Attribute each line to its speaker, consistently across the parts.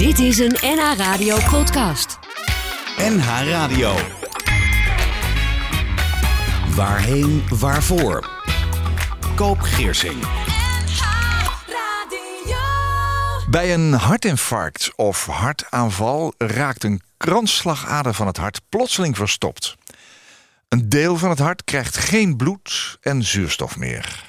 Speaker 1: Dit is een NH Radio podcast.
Speaker 2: NH Radio. Waarheen, waarvoor? Koop Geersing.
Speaker 3: Bij een hartinfarct of hartaanval raakt een kransslagader van het hart plotseling verstopt. Een deel van het hart krijgt geen bloed en zuurstof meer.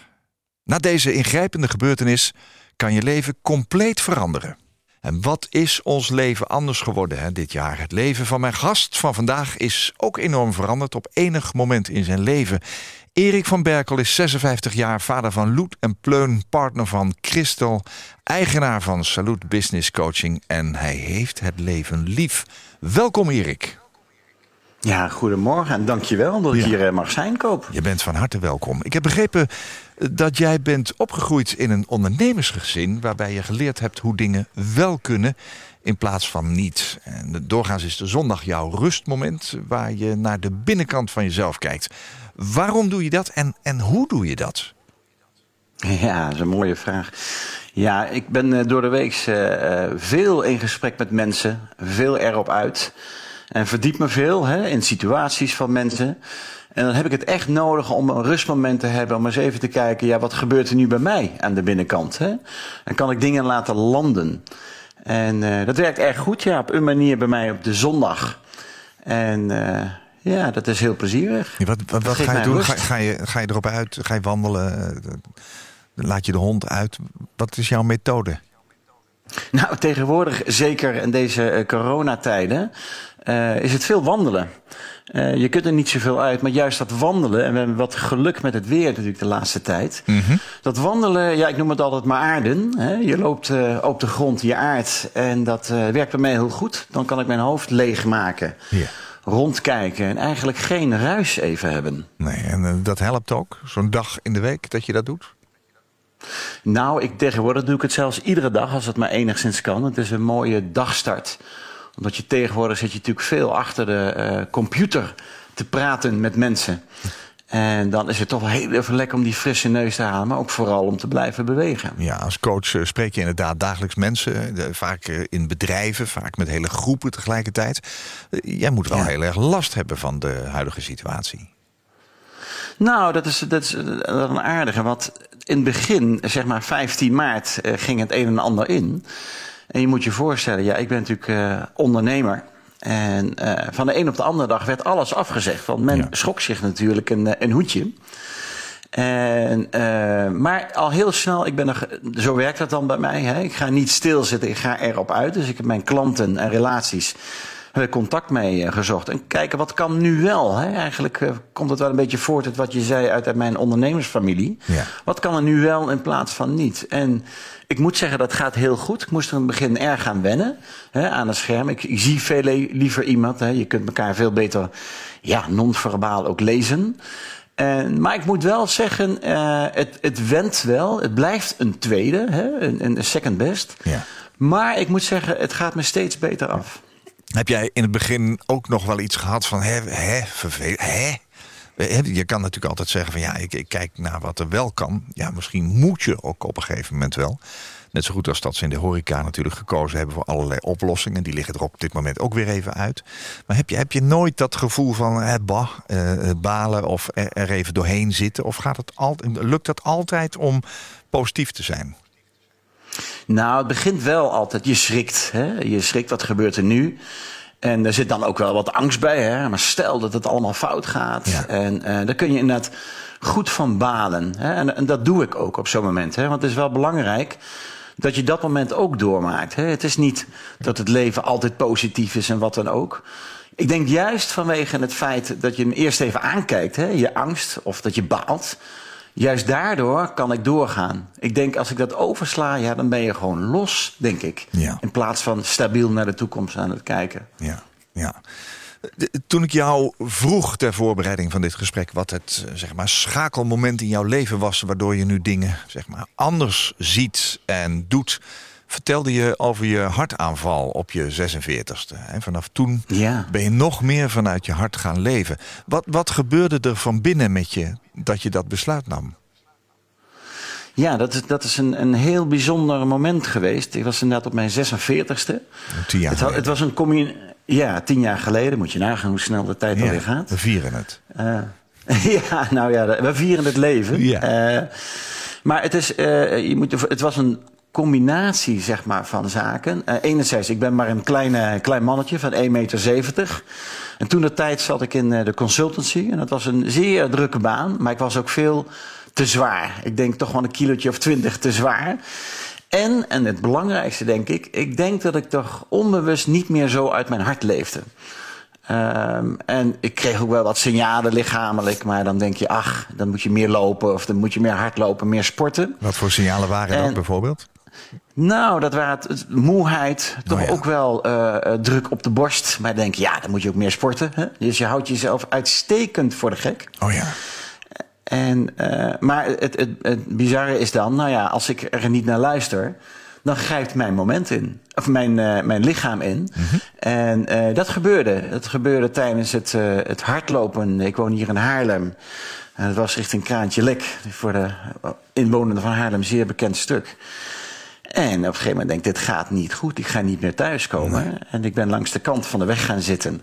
Speaker 3: Na deze ingrijpende gebeurtenis kan je leven compleet veranderen. En wat is ons leven anders geworden hè, dit jaar? Het leven van mijn gast van vandaag is ook enorm veranderd op enig moment in zijn leven. Erik van Berkel is 56 jaar, vader van Loet en Pleun, partner van Christel, eigenaar van Salut Business Coaching en hij heeft het leven lief. Welkom Erik.
Speaker 4: Ja, goedemorgen en dankjewel dat ik hier eh, mag zijn, Koop.
Speaker 3: Je bent van harte welkom. Ik heb begrepen dat jij bent opgegroeid in een ondernemersgezin... waarbij je geleerd hebt hoe dingen wel kunnen in plaats van niet. En doorgaans is de zondag jouw rustmoment... waar je naar de binnenkant van jezelf kijkt. Waarom doe je dat en, en hoe doe je dat?
Speaker 4: Ja, dat is een mooie vraag. Ja, ik ben eh, door de week veel in gesprek met mensen, veel erop uit... En verdiep me veel hè, in situaties van mensen. En dan heb ik het echt nodig om een rustmoment te hebben. Om eens even te kijken, ja, wat gebeurt er nu bij mij aan de binnenkant? Hè? En kan ik dingen laten landen? En uh, dat werkt erg goed, ja, op een manier bij mij op de zondag. En uh, ja, dat is heel plezierig.
Speaker 3: Ja, wat wat, wat ga je doen? Ga, ga, je, ga je erop uit? Ga je wandelen? Laat je de hond uit? Wat is jouw methode?
Speaker 4: Nou, tegenwoordig, zeker in deze uh, coronatijden, uh, is het veel wandelen. Uh, je kunt er niet zoveel uit, maar juist dat wandelen, en we hebben wat geluk met het weer natuurlijk de laatste tijd. Mm -hmm. Dat wandelen, ja, ik noem het altijd maar aarden. Hè? Je loopt uh, op de grond, je aard, en dat werkt bij mij heel goed. Dan kan ik mijn hoofd leegmaken. Yeah. Rondkijken en eigenlijk geen ruis even hebben.
Speaker 3: Nee, en dat helpt ook, zo'n dag in de week dat je dat doet?
Speaker 4: Nou, ik, tegenwoordig doe ik het zelfs iedere dag als het maar enigszins kan. Het is een mooie dagstart omdat je tegenwoordig zit je natuurlijk veel achter de uh, computer te praten met mensen. En dan is het toch wel heel even lekker om die frisse neus te halen, maar ook vooral om te blijven bewegen.
Speaker 3: Ja, als coach eh, spreek je inderdaad dagelijks mensen, vaak in bedrijven, vaak met hele groepen tegelijkertijd. Jij moet wel ja. heel erg last hebben van de huidige situatie.
Speaker 4: Nou, dat is, dat is een aardige. Want in het begin, zeg maar 15 maart, ging het een en ander in. En je moet je voorstellen, ja, ik ben natuurlijk uh, ondernemer. En uh, van de een op de andere dag werd alles afgezegd. Want men ja. schrok zich natuurlijk een, eh, een hoedje. En, uh, maar al heel snel, ik ben er, zo werkt dat dan bij mij. Hè? Ik ga niet stilzitten, ik ga erop uit. Dus ik heb mijn klanten en relaties contact mee gezocht. En kijken, wat kan nu wel? Hè? Eigenlijk uh, komt het wel een beetje voort uit wat je zei uit mijn ondernemersfamilie. Ja. Wat kan er nu wel in plaats van niet? En ik moet zeggen, dat gaat heel goed. Ik moest er in het begin erg aan wennen hè, aan het scherm. Ik, ik zie veel liever iemand. Hè. Je kunt elkaar veel beter ja, non-verbaal ook lezen. En, maar ik moet wel zeggen, uh, het, het wendt wel. Het blijft een tweede, hè, een, een second best. Ja. Maar ik moet zeggen, het gaat me steeds beter af.
Speaker 3: Heb jij in het begin ook nog wel iets gehad van, hè, hè, vervelend, hè? Je kan natuurlijk altijd zeggen van ja, ik, ik, kijk naar wat er wel kan. Ja, misschien moet je ook op een gegeven moment wel. Net zo goed als dat ze in de horeca natuurlijk gekozen hebben voor allerlei oplossingen. Die liggen er op dit moment ook weer even uit. Maar heb je, heb je nooit dat gevoel van eh, bah, eh, balen of er, even doorheen zitten? Of gaat het lukt dat altijd om positief te zijn?
Speaker 4: Nou, het begint wel altijd. Je schrikt. Hè? Je schrikt, wat gebeurt er nu? En er zit dan ook wel wat angst bij. Hè? Maar stel dat het allemaal fout gaat. Ja. En uh, daar kun je inderdaad goed van balen. Hè? En, en, dat doe ik ook op zo'n moment. Hè? Want het is wel belangrijk dat je dat moment ook doormaakt. Hè? Het is niet dat het leven altijd positief is en wat dan ook. Ik denk juist vanwege het feit dat je hem eerst even aankijkt, hè? je angst of dat je baalt. Juist daardoor kan ik doorgaan. Ik denk als ik dat oversla, ja, dan ben je gewoon los, denk ik. Ja. In plaats van stabiel naar de toekomst aan het kijken.
Speaker 3: Ja, ja. Toen ik jou vroeg ter voorbereiding van dit gesprek wat het eh, zeg maar, schakelmoment in jouw leven was, waardoor je nu dingen zeg maar, anders ziet en doet, vertelde je over je hartaanval op je 46ste. En vanaf toen ja. ben je nog meer vanuit je hart gaan leven. Wat, wat gebeurde er van binnen met je dat je dat besluit nam?
Speaker 4: Ja, dat is, dat is een, een heel bijzonder moment geweest. Ik was inderdaad op mijn 46ste.
Speaker 3: Tien jaar
Speaker 4: Het, had- het was een commune... Ja, tien jaar geleden. Moet je nagaan hoe snel de tijd alweer gaat.
Speaker 3: we vieren het.
Speaker 4: Eh, ja, nou ja, we vieren het leven.
Speaker 3: Ja.
Speaker 4: Eh, maar het, is, eh, je moet, het was een combinatie zeg maar, van zaken. Eh, enerzijds, ik ben maar een kleine, klein mannetje van 1,70 meter. En toen de tijd zat ik in eh, de consultancy. En dat was een zeer drukke baan. Maar ik was ook veel te zwaar. Ik denk toch wel een kilootje of twintig te zwaar. En, en het belangrijkste denk ik, ik denk dat ik toch onbewust niet meer zo uit mijn hart leefde. Ehm, en ik kreeg ook wel wat signalen lichamelijk, maar dan denk je, ach, dan moet je meer lopen of dan moet je meer hardlopen, meer sporten.
Speaker 3: Wat voor signalen waren dat bijvoorbeeld?
Speaker 4: Nou, dat waren het, moeheid, toch
Speaker 3: Oh ja.
Speaker 4: ook wel eh, eh, druk op de borst. Maar denk je, ja, dan moet je ook meer sporten. Hè? Dus je houdt jezelf uitstekend voor de gek.
Speaker 3: Oh ja.
Speaker 4: En, eh, maar het, het, het bizarre is dan, nou ja, als ik er niet naar luister, dan grijpt mijn moment in. Of mijn, mijn lichaam in. En eh, dat gebeurde. Dat gebeurde tijdens het, het hardlopen. Ik woon hier in Haarlem. En het was richting Kraantje Lek. Voor de inwonenden van Haarlem zeer bekend stuk. En op een gegeven moment denk ik, dit gaat niet goed. Ik ga niet meer thuiskomen. En ik ben langs de kant van de weg gaan zitten.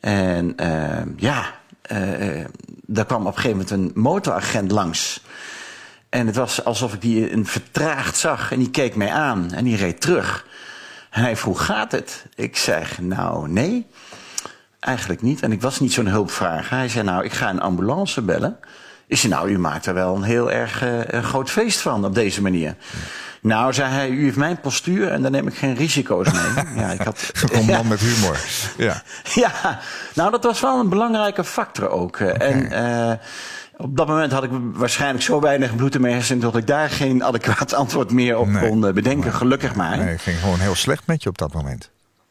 Speaker 4: En eh, ja, eh, daar kwam op een gegeven moment een motoragent langs. En het was alsof ik die in vertraagd zag. En die keek mij aan en die reed terug. En hij vroeg, gaat het? Ik zeg, nou, nee. Eigenlijk niet. En ik was niet zo'n hulpvrager. Hij zei, nou, ik ga een ambulance bellen. Ik zei, nou, u maakt er wel een heel erg eh, een groot feest van op deze manier. Nou, zei hij, u heeft mijn postuur en daar neem ik geen risico's mee. ja, ik had,
Speaker 3: Een man met humor. Ja.
Speaker 4: ja, nou dat was wel een belangrijke factor ook. Eh, En eh, op dat moment had ik waarschijnlijk zo weinig bloed in mijn hersenen... dat ik daar geen adequaat antwoord meer op
Speaker 3: Nee.
Speaker 4: kon eh, bedenken. Gelukkig maar.
Speaker 3: Nee, het ging gewoon heel slecht met je op dat moment.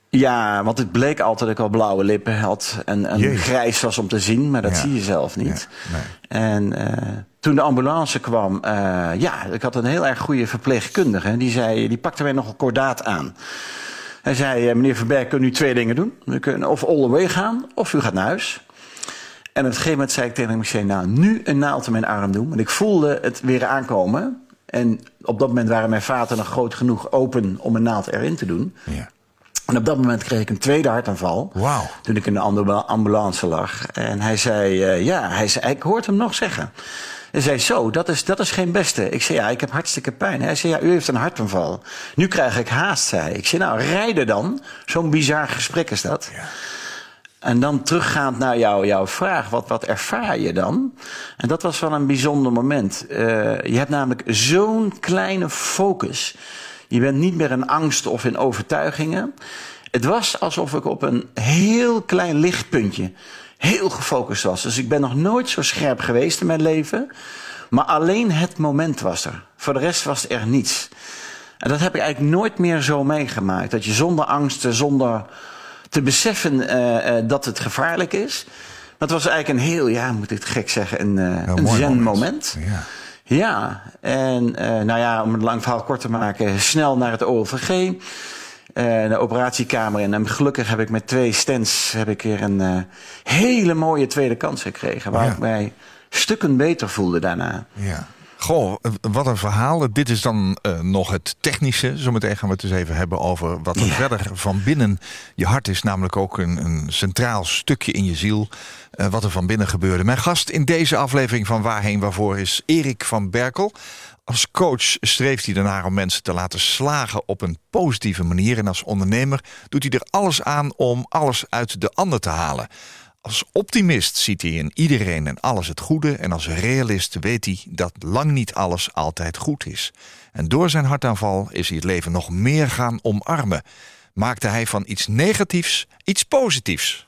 Speaker 4: Ja, want het bleek altijd dat ik al blauwe lippen had en, en grijs was om te zien, maar dat
Speaker 3: Ja.
Speaker 4: zie je zelf niet.
Speaker 3: Ja,
Speaker 4: En eh, toen de ambulance kwam, eh, ja, ik had een heel erg goede verpleegkundige. Die, zei, die pakte mij nogal kordaat aan. Hij zei, eh, meneer Verberg, kunt u twee dingen doen. We kunnen of all the way gaan, of u gaat naar huis. En op een gegeven moment zei ik tegen hem, ik zei, nou, nu een naald in mijn arm doen. Want ik voelde het weer aankomen. En op dat moment waren mijn vaten nog groot genoeg open om een naald erin te doen.
Speaker 3: Ja.
Speaker 4: En op dat moment kreeg ik een tweede hartaanval.
Speaker 3: Wauw.
Speaker 4: Toen ik in de ambu- ambulance lag. En hij zei, eh, ja, hij zei, ik hoorde hem nog zeggen. Hij zei, zo, dat is, dat is geen beste. Ik zei, ja, ik heb hartstikke pijn. Hij zei, ja, u heeft een hartaanval. Nu krijg ik haast, zei hij. Ik zei, nou, rijden dan. Zo'n bizar gesprek is dat. En dan teruggaand naar jou, jouw vraag, wat, wat ervaar je dan? En dat was wel een bijzonder moment. Eh, je hebt namelijk zo'n kleine focus. Je bent niet meer in angst of in overtuigingen. Het was alsof ik op een heel klein lichtpuntje heel gefocust was. Dus ik ben nog nooit zo scherp geweest in mijn leven. Maar alleen het moment was er. Voor de rest was er niets. En dat heb ik eigenlijk nooit meer zo meegemaakt. Dat je zonder angsten, zonder te beseffen eh, eh, dat het gevaarlijk is. Dat was eigenlijk een heel, ja, moet ik het gek zeggen, een, eh,
Speaker 3: Een
Speaker 4: zen
Speaker 3: moment.
Speaker 4: moment.
Speaker 3: Ja.
Speaker 4: Ja, en nou ja, om het lang verhaal kort te maken, snel naar het OLVG. Eh, de operatiekamer in. En gelukkig heb ik met twee stents heb ik weer een eh, hele mooie tweede kans gekregen. Waar
Speaker 3: Ja.
Speaker 4: ik mij stukken beter voelde daarna.
Speaker 3: Ja. Goh, eh, wat een verhaal. Dit is dan nog het technische. Zometeen gaan we het eens even hebben over wat er
Speaker 4: Ja.
Speaker 3: verder van binnen je hart is. Namelijk ook een, een centraal stukje in je ziel. wat er van binnen gebeurde. Mijn gast in deze aflevering van Waarheen Waarvoor is Erik van Berkel. Als coach streeft hij ernaar om mensen te laten slagen op een positieve manier. En als ondernemer doet hij er alles aan om alles uit de ander te halen. Als optimist ziet hij in iedereen en alles het goede. En als realist weet hij dat lang niet alles altijd goed is. En door zijn hartaanval is hij het leven nog meer gaan omarmen. Maakte hij van iets negatiefs iets positiefs.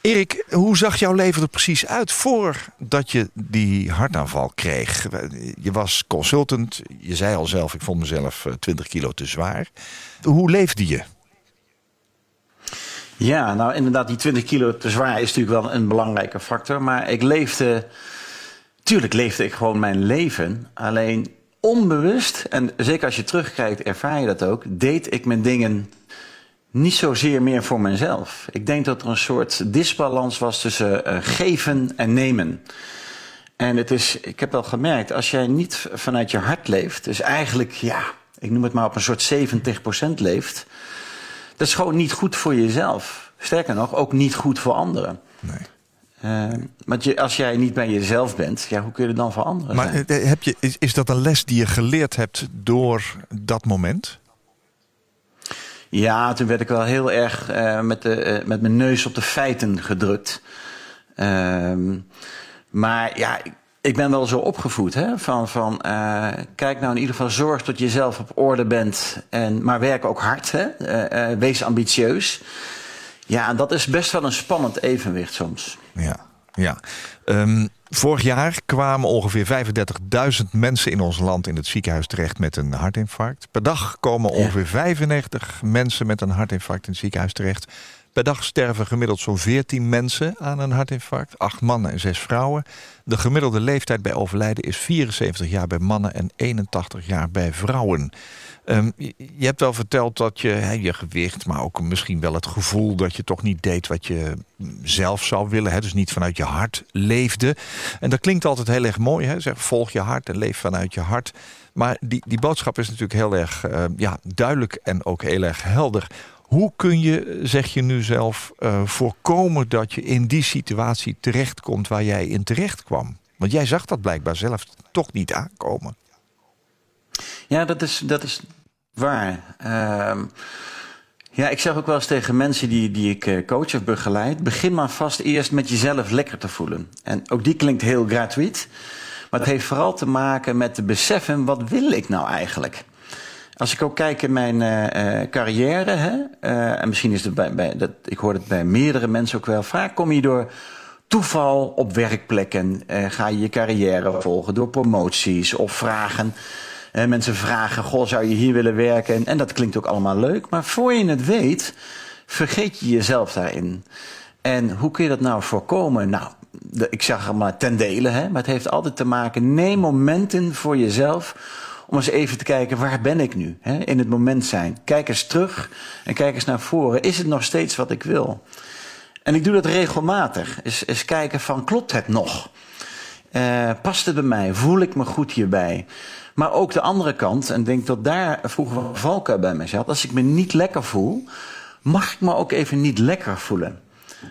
Speaker 3: Erik, hoe zag jouw leven er precies uit voordat je die hartaanval kreeg? Je was consultant, je zei al zelf, ik vond mezelf eh, 20 kilo te zwaar. Hoe leefde je?
Speaker 4: Ja, nou inderdaad, die 20 kilo te zwaar is natuurlijk wel een belangrijke factor. Maar ik leefde, tuurlijk leefde ik gewoon mijn leven. Alleen onbewust, en zeker als je terugkijkt, ervaar je dat ook, deed ik mijn dingen niet zozeer meer voor mezelf. Ik denk dat er een soort disbalans was tussen eh, geven en nemen. En het is, ik heb wel gemerkt, als jij niet vanuit je hart leeft, dus eigenlijk, ja, ik noem het maar op een soort 70% leeft, dat is gewoon niet goed voor jezelf. Sterker nog, ook niet goed voor anderen.
Speaker 3: Nee.
Speaker 4: Uh, want je, als jij niet bij jezelf bent, ja, hoe kun je er dan voor anderen
Speaker 3: Maar
Speaker 4: zijn?
Speaker 3: eh, heb je, is, is dat een les die je geleerd hebt door dat moment?
Speaker 4: Ja, toen werd ik wel heel erg uh, met, de, uh, met mijn neus op de feiten gedrukt. Ehm, maar ja, ik, ben wel zo opgevoed. Hè? Van, van uh, kijk nou in ieder geval, zorg dat je zelf op orde bent. En, maar werk ook hard. Hè? wees ambitieus. Ja, dat is best wel een spannend evenwicht soms.
Speaker 3: Ja, ja. Um, vorig jaar kwamen ongeveer 35.000 mensen in ons land in het ziekenhuis terecht met een hartinfarct. Per dag komen ongeveer 95 mensen met een hartinfarct in het ziekenhuis terecht. Per dag sterven gemiddeld zo'n 14 mensen aan een hartinfarct. Acht mannen en zes vrouwen. De gemiddelde leeftijd bij overlijden is 74 jaar bij mannen en 81 jaar bij vrouwen. Um, je hebt wel verteld dat je je gewicht, maar ook misschien wel het gevoel dat je toch niet deed wat je zelf zou willen. Dus niet vanuit je hart leefde. En dat klinkt altijd heel erg mooi. Zeg, volg je hart en leef vanuit je hart. Maar die, die boodschap is natuurlijk heel erg uh, ja, duidelijk en ook heel erg helder. Hoe kun je, zeg je nu zelf, uh, voorkomen dat je in die situatie terechtkomt waar jij in terecht kwam? Want jij zag dat blijkbaar zelf toch niet aankomen.
Speaker 4: Ja, dat is, dat is waar. Uh, ja, ik zeg ook wel eens tegen mensen die, die ik coach of begeleid... begin maar vast eerst met jezelf lekker te voelen. En ook die klinkt heel gratuit. Maar het heeft vooral te maken met te beseffen... wat wil ik nou eigenlijk? Als ik ook kijk in mijn uh, carrière... Hè, uh, en misschien is het bij, dat, ik hoor het bij meerdere mensen ook wel... vaak kom je door toeval op werkplekken... ga je je carrière volgen door promoties of vragen... Mensen vragen, goh, zou je hier willen werken? En, dat klinkt ook allemaal leuk. Maar voor je het weet, vergeet je jezelf daarin. En hoe kun je dat nou voorkomen? Nou, ik zeg maar ten dele, hè, maar het heeft altijd te maken... neem momenten voor jezelf om eens even te kijken, waar ben ik nu? Hè, in het moment zijn. Kijk eens terug en kijk eens naar voren. Is het nog steeds wat ik wil? En ik doe dat regelmatig. Is kijken van, klopt het nog? Uh, past het bij mij? Voel ik me goed hierbij? Maar ook de andere kant, en ik denk dat daar vroeger valkuil bij mij zat. Als ik me niet lekker voel, mag ik me ook even niet lekker voelen.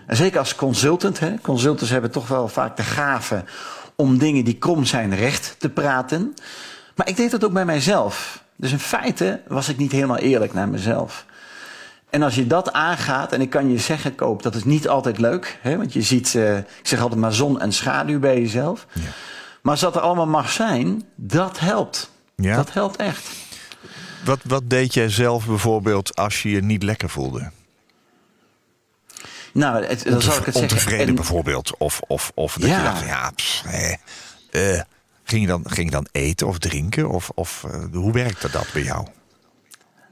Speaker 4: En zeker als consultant, hè. consultants hebben toch wel vaak de gave om dingen die krom zijn recht te praten. Maar ik deed dat ook bij mijzelf. Dus in feite was ik niet helemaal eerlijk naar mezelf. En als je dat aangaat, en ik kan je zeggen, Koop, dat is niet altijd leuk. Hè, want je ziet, uh, ik zeg altijd maar zon en schaduw bij jezelf. Ja. Maar als dat er allemaal mag zijn, dat helpt. Ja. Dat helpt echt.
Speaker 3: Wat, wat deed jij zelf bijvoorbeeld als je je niet lekker voelde?
Speaker 4: Nou, het, dan zal ik het zeggen.
Speaker 3: Ontevreden en, bijvoorbeeld. Of, of, of dat ja. je dacht, ja, nee, uh, ging, je dan, ging je dan eten of drinken? Of, of uh, hoe werkte dat bij jou?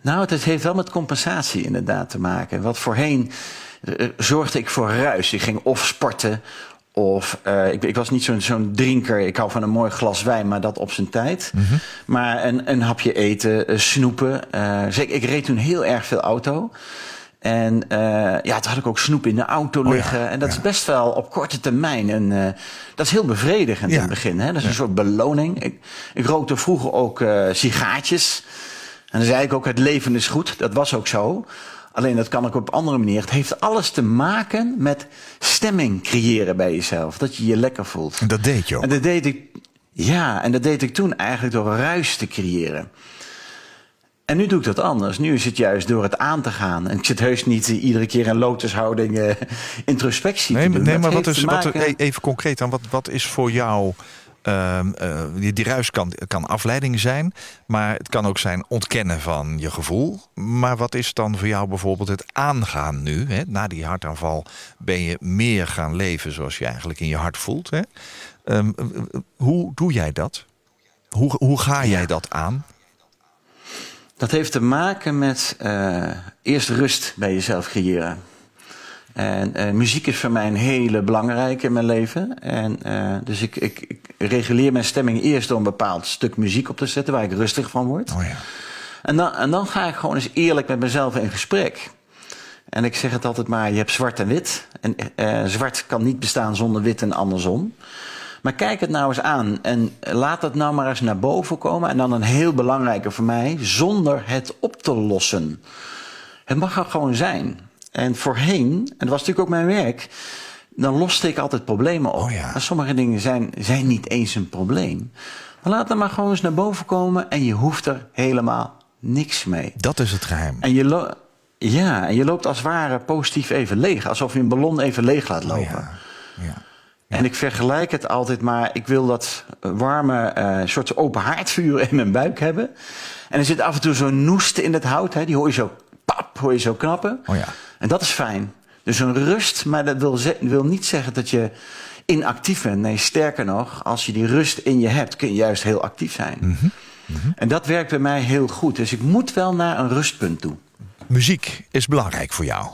Speaker 4: Nou, het heeft wel met compensatie inderdaad te maken. Wat voorheen uh, zorgde ik voor ruis. Ik ging of sporten of uh, ik, ik, was niet zo'n zo'n drinker. Ik hou van een mooi glas wijn, maar dat op zijn tijd. Mm -hmm. Maar een, een hapje eten, uh, snoepen. Zeker, ik reed toen heel erg veel auto. En ja, toen had ik ook snoep in de auto liggen. Oh ja, en dat ja. is best wel op korte termijn. En dat is heel bevredigend ja. in het begin. Hè? Dat is een soort beloning. Ik, ik rookte vroeger ook sigaartjes. En dan zei ik ook, het leven is goed. Dat was ook zo. Alleen dat kan ook op andere manier. Het heeft alles te maken met stemming creëren bij jezelf. Dat je je lekker voelt.
Speaker 3: En dat deed je ook.
Speaker 4: En dat deed ik, ja, en dat deed ik toen eigenlijk door ruis te creëren. En nu doe ik dat anders. Nu is het juist door het aan te gaan. En ik zit heus niet iedere keer in lotushouding uh, introspectie
Speaker 3: nee,
Speaker 4: te doen.
Speaker 3: Nee, maar wat is, wat, even concreet aan, wat, wat is voor jou... Uh, uh, die, die ruis kan, kan afleiding zijn, maar het kan ook zijn ontkennen van je gevoel. Maar wat is dan voor jou bijvoorbeeld het aangaan nu? Hè? Na die hartaanval ben je meer gaan leven zoals je eigenlijk in je hart voelt. Hè? Um, hoe doe jij dat? Hoe, hoe ga jij ja. dat aan?
Speaker 4: Dat heeft te maken met uh, eerst rust bij jezelf creëren. En uh, muziek is voor mij een hele belangrijke in mijn leven. En uh, dus ik, ik, ik, reguleer mijn stemming eerst door een bepaald stuk muziek op te zetten waar ik rustig van word.
Speaker 3: Oh ja.
Speaker 4: en, dan, en dan ga ik gewoon eens eerlijk met mezelf in gesprek. En ik zeg het altijd maar, je hebt zwart en wit. En zwart kan niet bestaan zonder wit en andersom. Maar kijk het nou eens aan en laat het nou maar eens naar boven komen. En dan een heel belangrijke voor mij, zonder het op te lossen. Het mag er gewoon zijn. En voorheen, en dat was natuurlijk ook mijn werk, dan loste ik altijd problemen op.
Speaker 3: Oh ja.
Speaker 4: Maar sommige dingen zijn, zijn niet eens een probleem. Maar laat het maar gewoon eens naar boven komen en je hoeft er helemaal niks mee.
Speaker 3: Dat is het geheim.
Speaker 4: En je, ja, en je loopt als het ware positief even leeg. Alsof je een ballon even leeg laat lopen.
Speaker 3: Oh ja. Ja.
Speaker 4: En ik vergelijk het altijd maar. Ik wil dat warme eh, soort open haardvuur in mijn buik hebben. En er zit af en toe zo'n noest in het hout. Hè, die hoor je zo pap, hoor je zo knappen.
Speaker 3: Oh ja.
Speaker 4: En dat is fijn. Dus een rust, maar dat wil, niet zeggen dat je inactief bent. Nee, sterker nog, als je die rust in je hebt, kun je juist heel actief zijn.
Speaker 3: Mhm.
Speaker 4: En dat werkt bij mij heel goed. Dus ik moet wel naar een rustpunt toe.
Speaker 3: Muziek is belangrijk voor jou.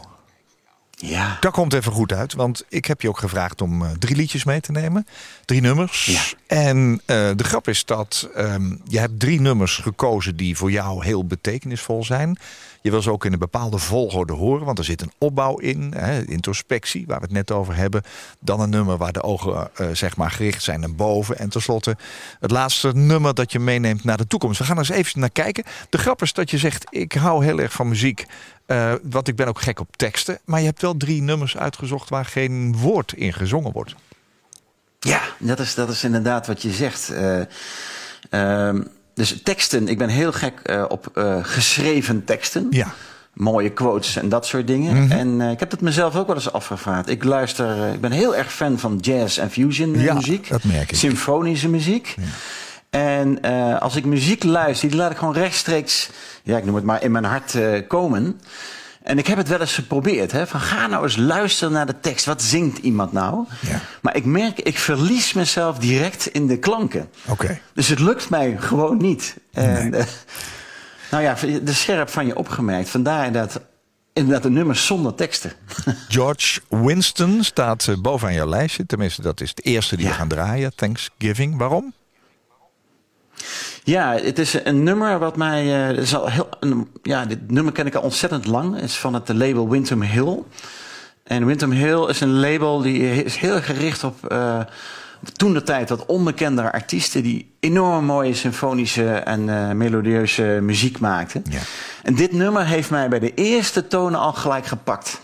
Speaker 4: Ja.
Speaker 3: Dat komt even goed uit, want ik heb je ook gevraagd om eh, drie liedjes mee te nemen. Drie nummers. En eh, de grap is dat ehm, je hebt drie nummers gekozen die voor jou heel betekenisvol zijn. Je wil ze ook in een bepaalde volgorde horen, want er zit een opbouw in. Hè, introspectie, waar we het net over hebben. Dan een nummer waar de ogen eh, zeg maar gericht zijn naar boven. En tenslotte het laatste nummer dat je meeneemt naar de toekomst. We gaan er eens even naar kijken. De grap is dat je zegt, ik hou heel erg van muziek. Eh, want ik ben ook gek op teksten. Maar je hebt wel drie nummers uitgezocht waar geen woord in gezongen wordt.
Speaker 4: Ja, dat is, dat is inderdaad wat je zegt. Eh, ehm, dus teksten, ik ben heel gek eh, op eh, geschreven teksten.
Speaker 3: Ja.
Speaker 4: Mooie quotes en dat soort dingen. En eh, ik heb het mezelf ook wel eens afgevraagd. Ik luister, ik ben heel erg fan van jazz en fusion
Speaker 3: Ja,
Speaker 4: muziek.
Speaker 3: dat merk ik.
Speaker 4: Symfonische muziek. En als ik muziek luister, die laat ik gewoon rechtstreeks, ja, ik noem het maar, in mijn hart komen. En ik heb het wel eens geprobeerd. Hè, van ga nou eens luisteren naar de tekst. Wat zingt iemand nou?
Speaker 3: Ja.
Speaker 4: Maar ik merk, ik verlies mezelf direct in de klanken.
Speaker 3: Oké.
Speaker 4: Dus het lukt mij gewoon niet. En, eh, nou ja, de scherp van je opgemerkt. Vandaar inderdaad, inderdaad een nummer zonder teksten.
Speaker 3: George Winston staat eh, bovenaan jouw lijstje. Tenminste, dat is het eerste die we gaan draaien. Thanksgiving. Waarom?
Speaker 4: Ja, het is een nummer wat mij. eh, is al heel, ja, dit nummer ken ik al ontzettend lang. Het is van het label Windham Hill. En Windham Hill is een label die is heel gericht op. eh toen de tijd wat onbekendere artiesten die enorm mooie symfonische en eh, melodieuze muziek maakten.
Speaker 3: Ja.
Speaker 4: En dit nummer heeft mij bij de eerste tonen al gelijk gepakt.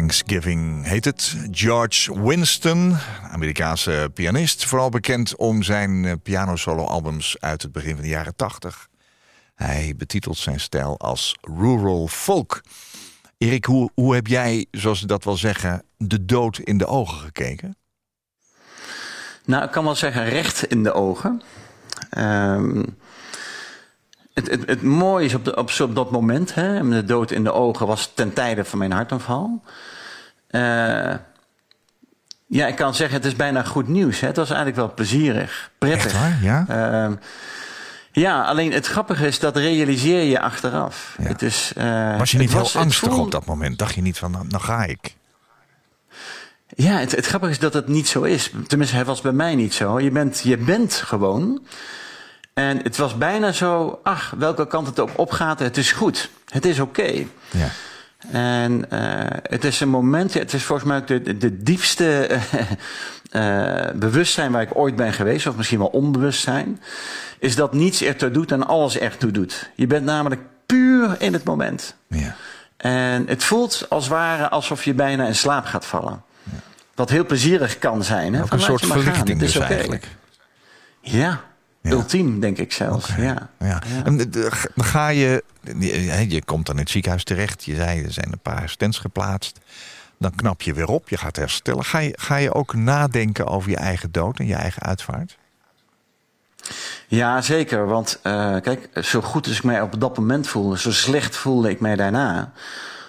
Speaker 3: Thanksgiving heet het. George Winston, Amerikaanse pianist. Vooral bekend om zijn eh, piano-solo-albums uit het begin van de jaren 80. Hij betitelt zijn stijl als rural folk. Erik, hoe, heb jij, zoals ze dat wel zeggen, de dood in de ogen gekeken?
Speaker 4: Nou, ik kan wel zeggen recht in de ogen. Ehm, het, het, het, mooie is op, de, op, op dat moment, hè, de dood in de ogen was ten tijde van mijn hartaanval. Uh, ja, ik kan zeggen, het is bijna goed nieuws. Hè. Het was eigenlijk wel plezierig, prettig.
Speaker 3: Echt waar? Ja?
Speaker 4: Uh, ja, alleen het grappige is, dat realiseer je achteraf.
Speaker 3: Ja.
Speaker 4: Het is, uh,
Speaker 3: was je niet
Speaker 4: was,
Speaker 3: heel angstig op dat moment? Dacht je niet van, nou, nou ga ik?
Speaker 4: Ja, het, het, grappige is dat het niet zo is. Tenminste, het was bij mij niet zo. Je bent, je bent gewoon. En het was bijna zo, ach, welke kant het ook opgaat, het is goed. Het is oké. Okay.
Speaker 3: Ja.
Speaker 4: En uh, het is een moment, het is volgens mij de, de diepste uh, bewustzijn waar ik ooit ben geweest, of misschien wel onbewustzijn, is dat niets ertoe doet en alles ertoe doet. Je bent namelijk puur in het moment.
Speaker 3: Ja.
Speaker 4: En het voelt als ware alsof je bijna in slaap gaat vallen. Ja. Wat heel plezierig kan zijn. Hè?
Speaker 3: Ook een soort verlichting dus
Speaker 4: okay.
Speaker 3: eigenlijk.
Speaker 4: Ja, ja. Ultiem, denk ik zelfs. Okay. Ja.
Speaker 3: Ja. En ga je, je komt dan in het ziekenhuis terecht. Je zei, er zijn een paar stents geplaatst. Dan knap je weer op, je gaat herstellen. Ga je, ga je ook nadenken over je eigen dood en je eigen uitvaart?
Speaker 4: Ja, zeker. Want uh, kijk, zo goed als ik mij op dat moment voelde, zo slecht voelde ik mij daarna.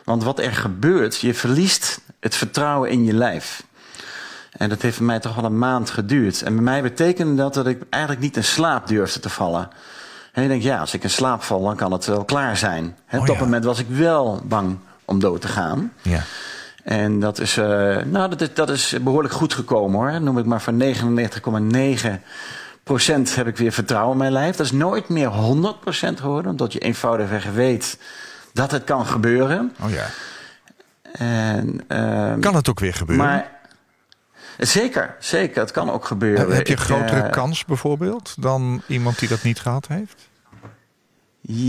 Speaker 4: Want wat er gebeurt, je verliest het vertrouwen in je lijf. En dat heeft voor mij toch wel een maand geduurd. En bij mij betekende dat dat ik eigenlijk niet in slaap durfde te vallen. En je denkt, ja, als ik in slaap val, dan kan het wel klaar zijn. He, op
Speaker 3: Oh,
Speaker 4: dat
Speaker 3: ja.
Speaker 4: moment was ik wel bang om dood te gaan.
Speaker 3: Ja.
Speaker 4: En dat is, uh, nou, dat is, dat is behoorlijk goed gekomen hoor. Noem ik maar van 99,9 procent heb ik weer vertrouwen in mijn lijf. Dat is nooit meer 100 procent geworden. Omdat je eenvoudigweg weet dat het kan gebeuren.
Speaker 3: Oh ja.
Speaker 4: En, uh,
Speaker 3: Kan het ook weer gebeuren?
Speaker 4: maar Zeker, zeker. Het kan ook gebeuren.
Speaker 3: heb je
Speaker 4: Ik,
Speaker 3: grotere
Speaker 4: uh,
Speaker 3: kans bijvoorbeeld dan iemand die dat niet gehad heeft?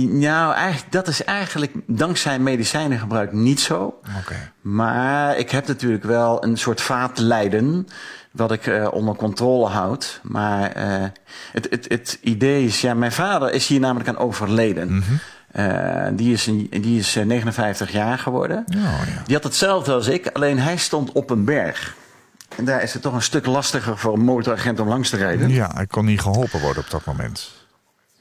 Speaker 4: Nou, eigenlijk, dat is eigenlijk dankzij medicijnengebruik niet zo.
Speaker 3: Oké.
Speaker 4: Maar ik heb natuurlijk wel een soort vaatlijden. wat ik uh, onder controle houd. Maar uh, het, het, het idee is, ja, mijn vader is hier namelijk aan overleden.
Speaker 3: Mhm.
Speaker 4: Uh, die is, een, die is 59 jaar geworden.
Speaker 3: Oh, ja.
Speaker 4: Die had hetzelfde als ik, alleen hij stond op een berg. En daar is het toch een stuk lastiger voor een motoragent om langs te rijden.
Speaker 3: ja, hij kon niet geholpen worden op dat moment.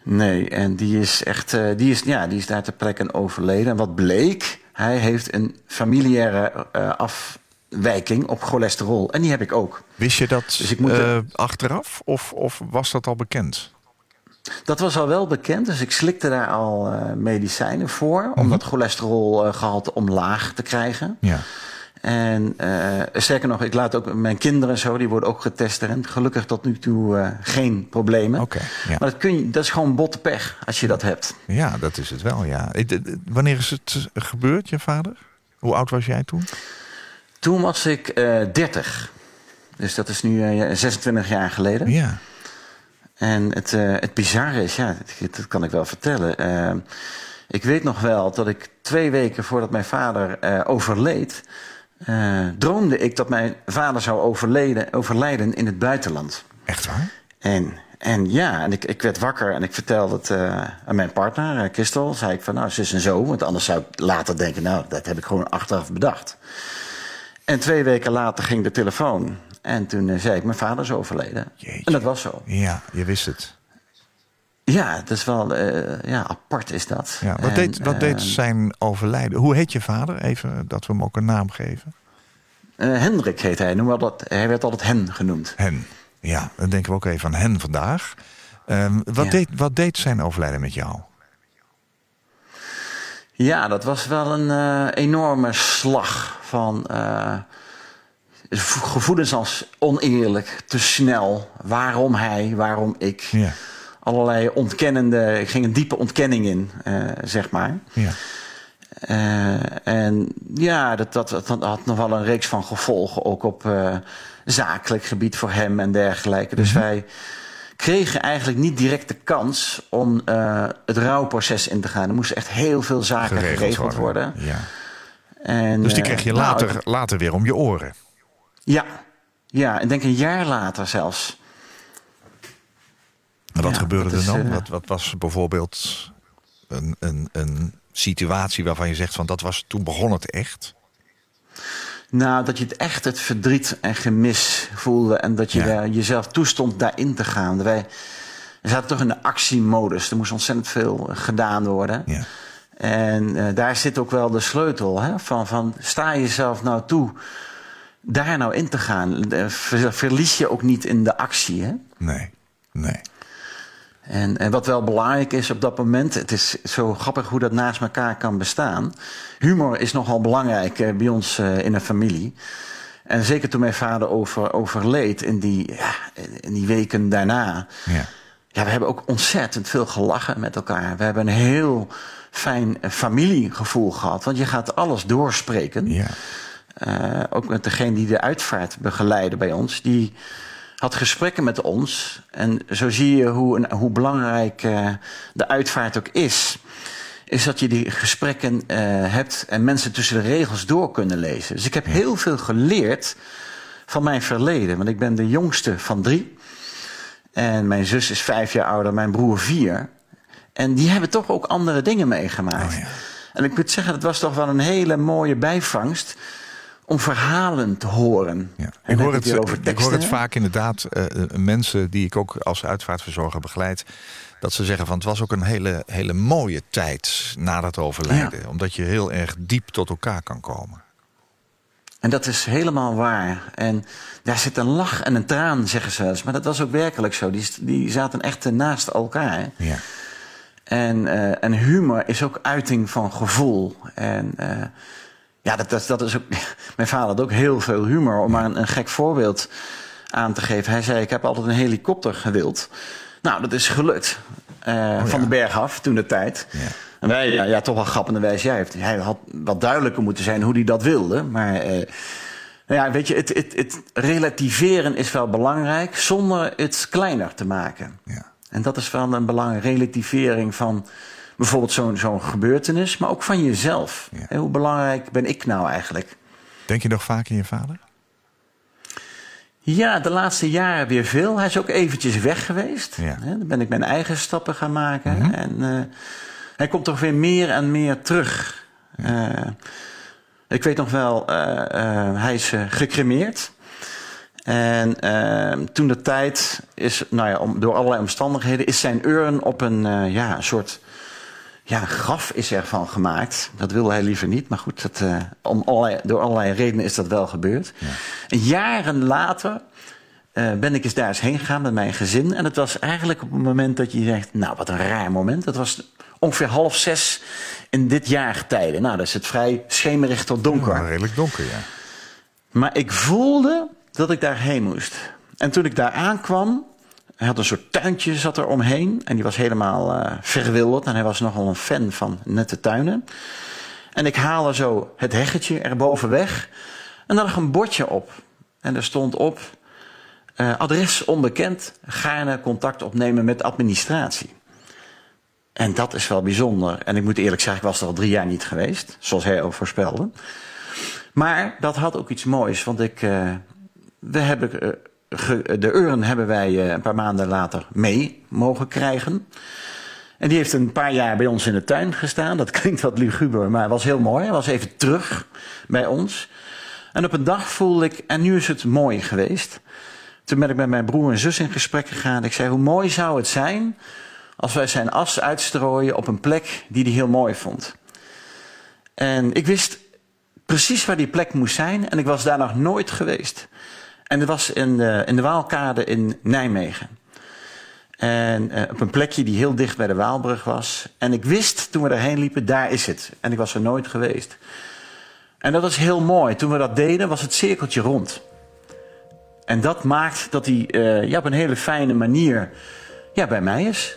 Speaker 4: Nee, en die is echt, uh, die is, ja, die is daar ter plekke overleden. En wat bleek, hij heeft een familiaire uh, afwijking op cholesterol. En die heb ik ook.
Speaker 3: Wist je dat
Speaker 4: Dus ik moet
Speaker 3: uh, achteraf of, of was dat al bekend?
Speaker 4: Dat was al wel bekend, dus ik slikte daar al medicijnen voor... om
Speaker 3: Mhm.
Speaker 4: dat cholesterolgehalte omlaag te krijgen.
Speaker 3: Ja.
Speaker 4: En uh, sterker nog, ik laat ook mijn kinderen en zo, die worden ook getest erin. Gelukkig tot nu toe uh, geen problemen.
Speaker 3: Oké. ja.
Speaker 4: Maar dat, kun je, dat is gewoon botte pech als je dat hebt.
Speaker 3: ja, dat is het wel, ja. Eh, Wanneer is het gebeurd, je vader? Hoe oud was jij toen?
Speaker 4: Toen was ik uh, 30. Dus dat is nu 26 jaar geleden.
Speaker 3: Ja.
Speaker 4: En het, het bizarre is, ja, dat, dat kan ik wel vertellen. Ik weet nog wel dat ik twee weken voordat mijn vader overleed, uh, droomde ik dat mijn vader zou overleden, overlijden in het buitenland.
Speaker 3: Echt waar?
Speaker 4: En, en ja, en ik, ik werd wakker en ik vertelde het uh, aan mijn partner, uh, Christel. Zei ik van, nou, zus en zo. Want anders zou ik later denken, nou, dat heb ik gewoon achteraf bedacht. En twee weken later ging de telefoon. En toen zei ik, mijn vader is overleden.
Speaker 3: Jeetje.
Speaker 4: En dat was zo.
Speaker 3: Ja, je wist het.
Speaker 4: Ja, dat is wel uh, ja, apart is dat.
Speaker 3: Ja, wat,
Speaker 4: en,
Speaker 3: deed, wat
Speaker 4: uh,
Speaker 3: deed zijn overlijden? Hoe heet je vader? Even dat we hem ook een naam geven.
Speaker 4: Uh, Hendrik heet hij. Noem dat, hij werd altijd Hen genoemd.
Speaker 3: Hen. Ja, dan denken we ook even aan Hen vandaag. Um, wat,
Speaker 4: Ja.
Speaker 3: deed, wat deed zijn overlijden met jou?
Speaker 4: Ja, dat was wel een eh, enorme slag van eh, gevoelens als oneerlijk, te snel. Waarom hij, waarom ik.
Speaker 3: Ja.
Speaker 4: Allerlei ontkennende, ik ging een diepe ontkenning in, eh, zeg maar.
Speaker 3: Ja.
Speaker 4: Eh, en ja, dat, dat, dat had nog wel een reeks van gevolgen, ook op eh, zakelijk gebied voor hem en dergelijke. Dus
Speaker 3: Mhm.
Speaker 4: wij kregen eigenlijk niet direct de kans om het rouwproces in te gaan. Er moest echt heel veel zaken geregeld, worden.
Speaker 3: Ja.
Speaker 4: En,
Speaker 3: Dus die kreeg je
Speaker 4: nou,
Speaker 3: later, later weer om je oren.
Speaker 4: ja, ja, ik denk een jaar later zelfs.
Speaker 3: En wat
Speaker 4: Ja,
Speaker 3: gebeurde er dan?
Speaker 4: eh,
Speaker 3: wat, wat was bijvoorbeeld een, een, een situatie waarvan je zegt van dat was toen begon het echt?
Speaker 4: Nou, dat je het echt het verdriet en gemis voelde. En dat je
Speaker 3: Ja.
Speaker 4: daar jezelf toestond daarin te gaan. Wij we zaten toch in de actiemodus. Er moest ontzettend veel gedaan worden.
Speaker 3: Ja.
Speaker 4: En eh, daar zit ook wel de sleutel. Hè? Van, van sta jezelf nou toe daar nou in te gaan. Eh, ver- verlies je ook niet in de actie. Hè?
Speaker 3: Nee, nee.
Speaker 4: En, en wat wel belangrijk is op dat moment, het is zo grappig hoe dat naast elkaar kan bestaan. Humor is nogal belangrijk eh, bij ons eh, in een familie. En zeker toen mijn vader over, overleed in die, ja, in die weken daarna.
Speaker 3: Ja.
Speaker 4: Ja, we hebben ook ontzettend veel gelachen met elkaar. We hebben een heel fijn eh, familiegevoel gehad. Want je gaat alles doorspreken.
Speaker 3: Ja.
Speaker 4: Ook met degene die de uitvaart begeleidde bij ons. Die had gesprekken met ons. En zo zie je hoe, hoe belangrijk eh, de uitvaart ook is. Is dat je die gesprekken eh, hebt en mensen tussen de regels door kunnen lezen. Dus ik heb heel veel geleerd van mijn verleden. Want ik ben de jongste van drie. En mijn zus is vijf jaar ouder, mijn broer vier. En die hebben toch ook andere dingen meegemaakt.
Speaker 3: Oh ja.
Speaker 4: En ik moet zeggen, het was toch wel een hele mooie bijvangst om verhalen te horen.
Speaker 3: Ja. Ik, hoor het,
Speaker 4: over
Speaker 3: ik hoor het vaak inderdaad, eh, eh, mensen die ik ook als uitvaartverzorger begeleid, dat ze zeggen van het was ook een hele, hele mooie tijd na dat overlijden. Omdat je heel erg diep tot elkaar kan komen.
Speaker 4: En dat is helemaal waar. En daar zit een lach en een traan, zeggen ze wel eens. Maar dat was ook werkelijk zo. Die, die zaten echt naast elkaar.
Speaker 3: Ja.
Speaker 4: En, eh, en humor is ook uiting van gevoel. En eh, ja, dat, dat, dat is ook. Mijn vader had ook heel veel humor. Om maar een, een gek voorbeeld aan te geven. Hij zei: Ik heb altijd een helikopter gewild. Nou, dat is gelukt. Eh, Van de berg af, toen de tijd.
Speaker 3: Ja.
Speaker 4: En wij, ja, ja, toch wel grappenderwijs. Ja, hij heeft- hij had wat duidelijker moeten zijn hoe hij dat wilde. Maar eh, nou ja, weet je, het, het, het relativeren is wel belangrijk. Zonder het kleiner te maken.
Speaker 3: Ja.
Speaker 4: En dat is wel een belangrijke relativering van bijvoorbeeld zo'n zo'n gebeurtenis, maar ook van jezelf.
Speaker 3: Ja.
Speaker 4: Hoe belangrijk ben ik nou eigenlijk?
Speaker 3: Denk je nog vaak in je vader?
Speaker 4: Ja, de laatste jaren weer veel. Hij is ook eventjes weg geweest.
Speaker 3: Ja.
Speaker 4: Dan ben ik mijn eigen stappen gaan maken. En eh, hij komt toch weer meer en meer terug. Eh, ik weet nog wel, eh, hij is gecremeerd. En toen de tijd is, nou ja, om, door allerlei omstandigheden, is zijn urn op een, eh, ja, een soort ja, graf is ervan gemaakt. Dat wilde hij liever niet, maar goed, dat, eh, om allerlei, door allerlei redenen is dat wel gebeurd. En jaren later eh, ben ik eens daar eens heen gegaan met mijn gezin. En het was eigenlijk op het moment dat je zegt, nou wat een raar moment. Dat was ongeveer half zes in dit jaargetijde. Nou, dat is het vrij schemerig tot donker.
Speaker 3: Ja, redelijk donker, ja.
Speaker 4: Maar ik voelde dat ik daarheen moest. En toen ik daar aankwam, hij had een soort tuintje zat er omheen. En die was helemaal eh, verwilderd. En hij was nogal een fan van nette tuinen. En ik haalde zo het heggetje erboven weg. En daar lag een bordje op. En er stond op, eh, adres onbekend, gaarne contact opnemen met administratie. En dat is wel bijzonder. En ik moet eerlijk zeggen, ik was er al drie jaar niet geweest. Zoals hij ook voorspelde. Maar dat had ook iets moois, want ik, eh, we hebben, de urn hebben wij eh, een paar maanden later mee mogen krijgen. En die heeft een paar jaar bij ons in de tuin gestaan. Dat klinkt wat luguber, maar was heel mooi. Hij was even terug bij ons. En op een dag voelde ik, en nu is het mooi geweest. Toen ben ik met mijn broer en zus in gesprek gegaan. Ik zei, hoe mooi zou het zijn als wij zijn as uitstrooien op een plek die hij heel mooi vond. En ik wist precies waar die plek moest zijn. En ik was daar nog nooit geweest. En dat was in de, in de Waalkade in Nijmegen. En eh, op een plekje die heel dicht bij de Waalbrug was. En ik wist toen we daarheen liepen, daar is het. En ik was er nooit geweest. En dat was heel mooi. Toen we dat deden, was het cirkeltje rond. En dat maakt dat hij eh, ja, op een hele fijne manier ja, bij mij is.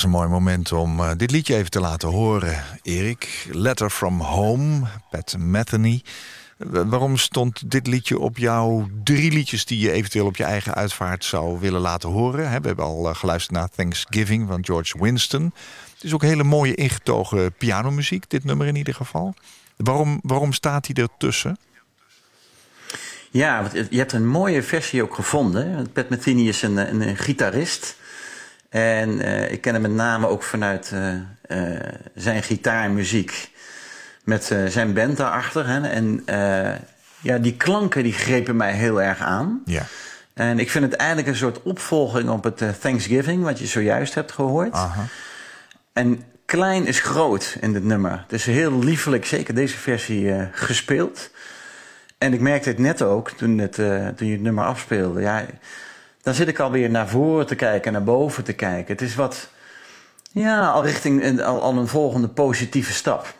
Speaker 3: Is een mooi moment om uh, dit liedje even te laten horen, Erik. Letter from Home, Pat Metheny. Waarom stond dit liedje op jouw drie liedjes... die je eventueel op je eigen uitvaart zou willen laten horen? We hebben al uh, geluisterd naar Thanksgiving van George Winston. Het is ook hele mooie ingetogen pianomuziek, dit nummer in ieder geval. Waarom, waarom staat hij ertussen?
Speaker 4: Ja, je hebt een mooie versie ook gevonden. Pat Metheny is een, een, een gitarist... En uh, ik ken hem met name ook vanuit uh, uh, zijn gitaarmuziek. Met zijn band daarachter. Hè? En ja, die klanken die grepen mij heel erg aan.
Speaker 3: Ja.
Speaker 4: En ik vind het eigenlijk een soort opvolging op het Thanksgiving, wat je zojuist hebt gehoord.
Speaker 3: Aha.
Speaker 4: En klein is groot in dit nummer. Het is heel liefelijk, zeker deze versie, gespeeld. En ik merkte het net ook toen, het, toen je het nummer afspeelde. Ja, dan zit ik alweer naar voren te kijken, naar boven te kijken. Het is wat, ja, al richting al een volgende positieve stap.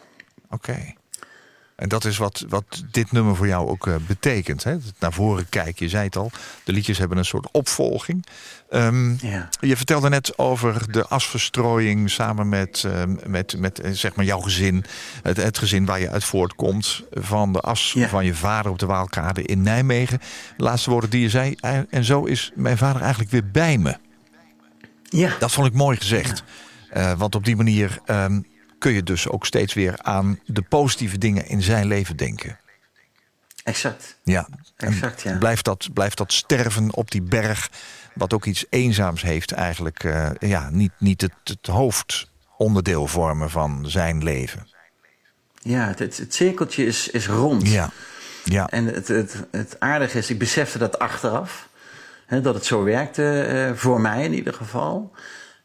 Speaker 3: Oké. En dat is wat, wat dit nummer voor jou ook uh, betekent. Hè? Naar voren kijken, je zei het al. De liedjes hebben een soort opvolging. Um,
Speaker 4: ja.
Speaker 3: Je vertelde net over de asverstrooiing samen met, uh, met, met uh, zeg maar jouw gezin. Het, het, gezin waar je uit voortkomt. Van de as
Speaker 4: Ja.
Speaker 3: van je vader op de Waalkade in Nijmegen. De laatste woorden die je zei. En zo is mijn vader eigenlijk weer bij me.
Speaker 4: Ja,
Speaker 3: Dat vond ik mooi gezegd. Uh, want op die manier um, kun je dus ook steeds weer aan de positieve dingen in zijn leven denken.
Speaker 4: exact.
Speaker 3: Ja,
Speaker 4: Exact, ja.
Speaker 3: Blijft, dat, blijft dat sterven op die berg, wat ook iets eenzaams heeft, eigenlijk uh, ja, niet, niet het, het hoofdonderdeel vormen van zijn leven.
Speaker 4: Ja, het, het, het cirkeltje is, is rond.
Speaker 3: Ja, ja.
Speaker 4: En het, het, het aardige is, ik besefte dat achteraf. Hè, dat het zo werkte, uh, voor mij in ieder geval.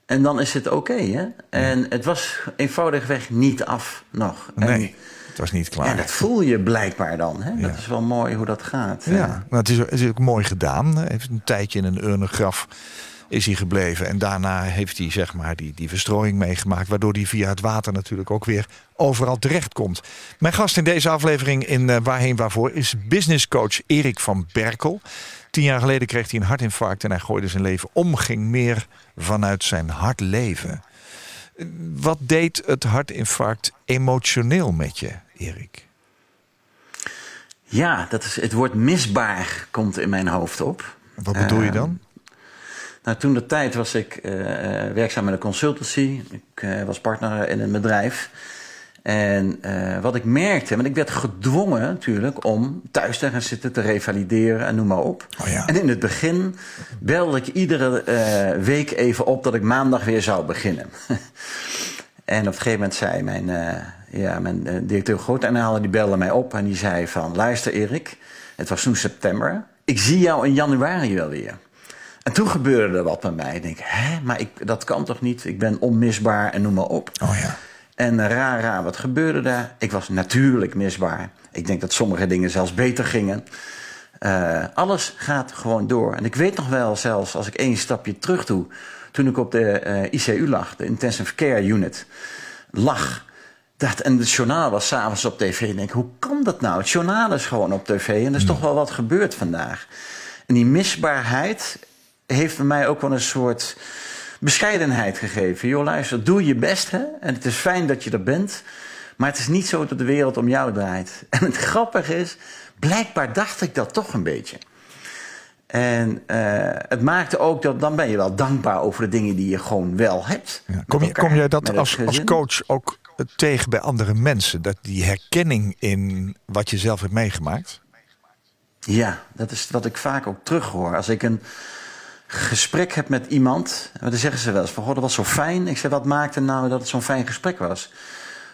Speaker 4: En dan is het oké, okay, hè? En het was eenvoudigweg niet af nog.
Speaker 3: Nee,
Speaker 4: en,
Speaker 3: het was niet klaar.
Speaker 4: En dat voel je blijkbaar dan, hè?
Speaker 3: Ja.
Speaker 4: Dat is wel mooi hoe dat gaat.
Speaker 3: Ja, nou, het, is, het is ook mooi gedaan. Hij heeft een tijdje in een urnengraf is hij gebleven. En daarna heeft hij zeg maar die, die verstrooiing meegemaakt... waardoor hij via het water natuurlijk ook weer overal terechtkomt. Mijn gast in deze aflevering in uh, Waarheen Waarvoor... is businesscoach Erik van Berkel. Tien jaar geleden kreeg hij een hartinfarct en hij gooide zijn leven om. Ging meer vanuit zijn hart leven. Wat deed het hartinfarct emotioneel met je, Erik?
Speaker 4: Ja, dat is, het woord misbaar komt in mijn hoofd op.
Speaker 3: Wat bedoel je dan?
Speaker 4: Uh, nou, toen de tijd was ik uh, werkzaam met een consultancy. Ik uh, was partner in een bedrijf. En uh, wat ik merkte, want ik werd gedwongen natuurlijk om thuis te gaan zitten, te revalideren en noem maar op.
Speaker 3: Oh ja.
Speaker 4: En in het begin belde ik iedere uh, week even op dat ik maandag weer zou beginnen. en op een gegeven moment zei mijn, uh, ja, mijn directeur groot en die belde mij op en die zei van luister Erik, het was toen september, ik zie jou in januari wel weer. En toen gebeurde er wat bij mij. Ik denk, hè, maar ik, dat kan toch niet? Ik ben onmisbaar en noem maar op.
Speaker 3: Oh ja.
Speaker 4: En raar, raar, wat gebeurde daar? Ik was natuurlijk misbaar. Ik denk dat sommige dingen zelfs beter gingen. Uh, alles gaat gewoon door. En ik weet nog wel, zelfs als ik één stapje terug doe... toen ik op de uh, ICU lag, de Intensive Care Unit, lag... Dat, en het journaal was s'avonds op tv. En ik denk, hoe kan dat nou? Het journaal is gewoon op tv en er is toch wel wat gebeurd vandaag. En die misbaarheid heeft bij mij ook wel een soort bescheidenheid gegeven. Joh, luister, doe je best, hè? En het is fijn dat je er bent. Maar het is niet zo dat de wereld om jou draait. En het grappige is, blijkbaar dacht ik dat toch een beetje. En uh, het maakte ook dat dan ben je wel dankbaar over de dingen die je gewoon wel hebt.
Speaker 3: Ja. Kom, je, kom jij dat als, als coach ook tegen bij andere mensen? Dat die herkenning in wat je zelf hebt meegemaakt?
Speaker 4: Ja, dat is wat ik vaak ook terughoor. Als ik een gesprek heb met iemand, dan zeggen ze wel eens van, goh, dat was zo fijn. Ik zei, wat maakte nou dat het zo'n fijn gesprek was?